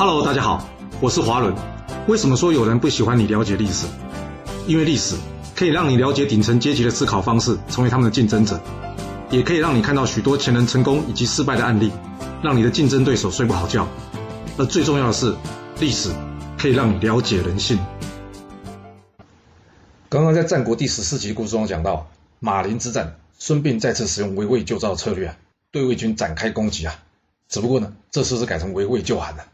Hello，大家好，我是华伦。为什么说有人不喜欢你了解历史？因为历史可以让你了解顶层阶级的思考方式，成为他们的竞争者，也可以让你看到许多前人成功以及失败的案例，让你的竞争对手睡不好觉。而最重要的是，历史可以让你了解人性。刚刚在战国第十四集故事中讲到，马陵之战，孙膑再次使用围魏救赵策略啊，对魏军展开攻击啊。只不过呢，这次是改成围魏救韩了。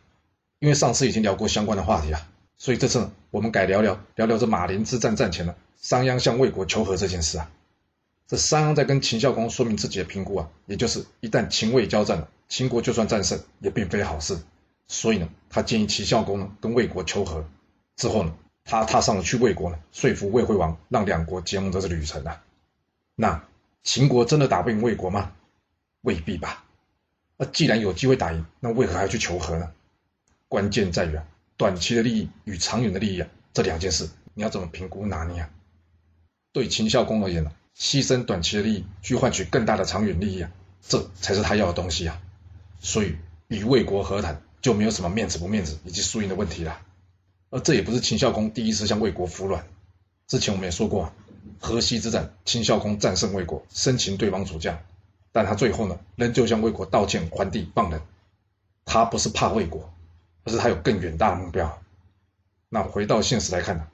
因为上次已经聊过相关的话题啊，所以这次呢，我们改聊聊聊聊这马陵之战战前呢，商鞅向魏国求和这件事啊。这商鞅在跟秦孝公说明自己的评估啊，也就是一旦秦魏交战了，秦国就算战胜也并非好事，所以呢，他建议秦孝公呢跟魏国求和。之后呢，他踏上了去魏国呢说服魏惠王让两国结盟的这旅程啊。那秦国真的打不赢魏国吗？未必吧。那既然有机会打赢，那为何还要去求和呢？关键在于啊，短期的利益与长远的利益啊，这两件事你要怎么评估拿捏啊？对秦孝公而言呢，牺牲短期的利益去换取更大的长远利益啊，这才是他要的东西啊。所以与魏国和谈就没有什么面子不面子以及输赢的问题了。而这也不是秦孝公第一次向魏国服软，之前我们也说过啊，河西之战秦孝公战胜魏国，生擒对方主将，但他最后呢，仍旧向魏国道歉还地放人。他不是怕魏国。可是他有更远大的目标。那回到现实来看呢？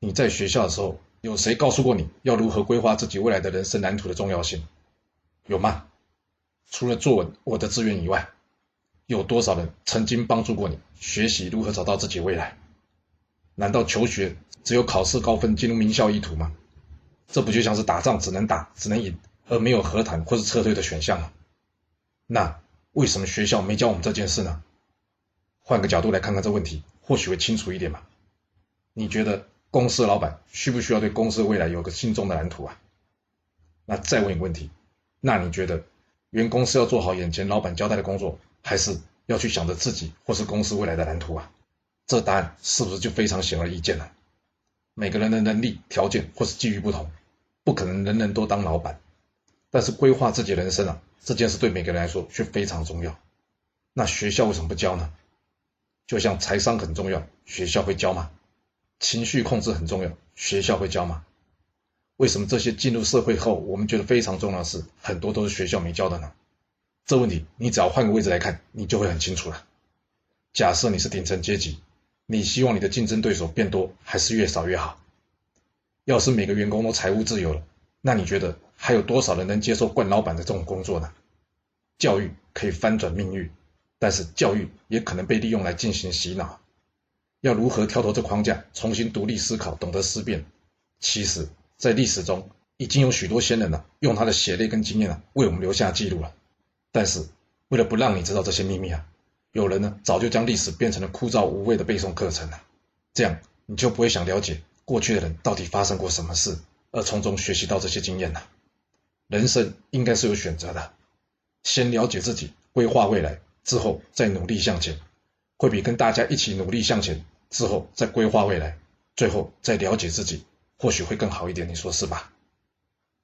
你在学校的时候，有谁告诉过你要如何规划自己未来的人生蓝图的重要性？有吗？除了作文《我的志愿》以外，有多少人曾经帮助过你学习如何找到自己未来？难道求学只有考试高分进入名校意图吗？这不就像是打仗只能打只能赢，而没有和谈或是撤退的选项吗？那为什么学校没教我们这件事呢？换个角度来看看这问题，或许会清楚一点嘛？你觉得公司老板需不需要对公司未来有个心中的蓝图啊？那再问一个问题，那你觉得员工是要做好眼前老板交代的工作，还是要去想着自己或是公司未来的蓝图啊？这答案是不是就非常显而易见了？每个人的能力条件或是机遇不同，不可能人人都当老板，但是规划自己人生啊，这件事对每个人来说却非常重要。那学校为什么不教呢？就像财商很重要，学校会教吗？情绪控制很重要，学校会教吗？为什么这些进入社会后，我们觉得非常重要的事，很多都是学校没教的呢？这问题你只要换个位置来看，你就会很清楚了。假设你是顶层阶级，你希望你的竞争对手变多，还是越少越好？要是每个员工都财务自由了，那你觉得还有多少人能接受惯老板的这种工作呢？教育可以翻转命运。但是教育也可能被利用来进行洗脑，要如何跳脱这框架，重新独立思考，懂得思辨？其实，在历史中已经有许多先人了，用他的血泪跟经验啊，为我们留下记录了。但是，为了不让你知道这些秘密啊，有人呢早就将历史变成了枯燥无味的背诵课程了。这样你就不会想了解过去的人到底发生过什么事，而从中学习到这些经验了。人生应该是有选择的，先了解自己，规划未来。之后再努力向前，会比跟大家一起努力向前之后再规划未来，最后再了解自己，或许会更好一点。你说是吧？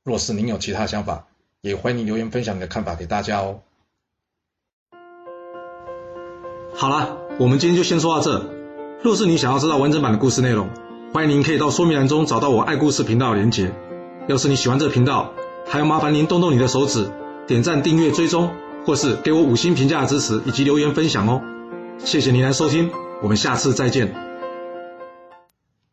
若是您有其他想法，也欢迎留言分享你的看法给大家哦。好了，我们今天就先说到这。若是你想要知道完整版的故事内容，欢迎您可以到说明栏中找到我爱故事频道的连结。要是你喜欢这个频道，还要麻烦您动动你的手指，点赞、订阅、追踪。或是给我五星评价支持以及留言分享哦，谢谢您来收听，我们下次再见。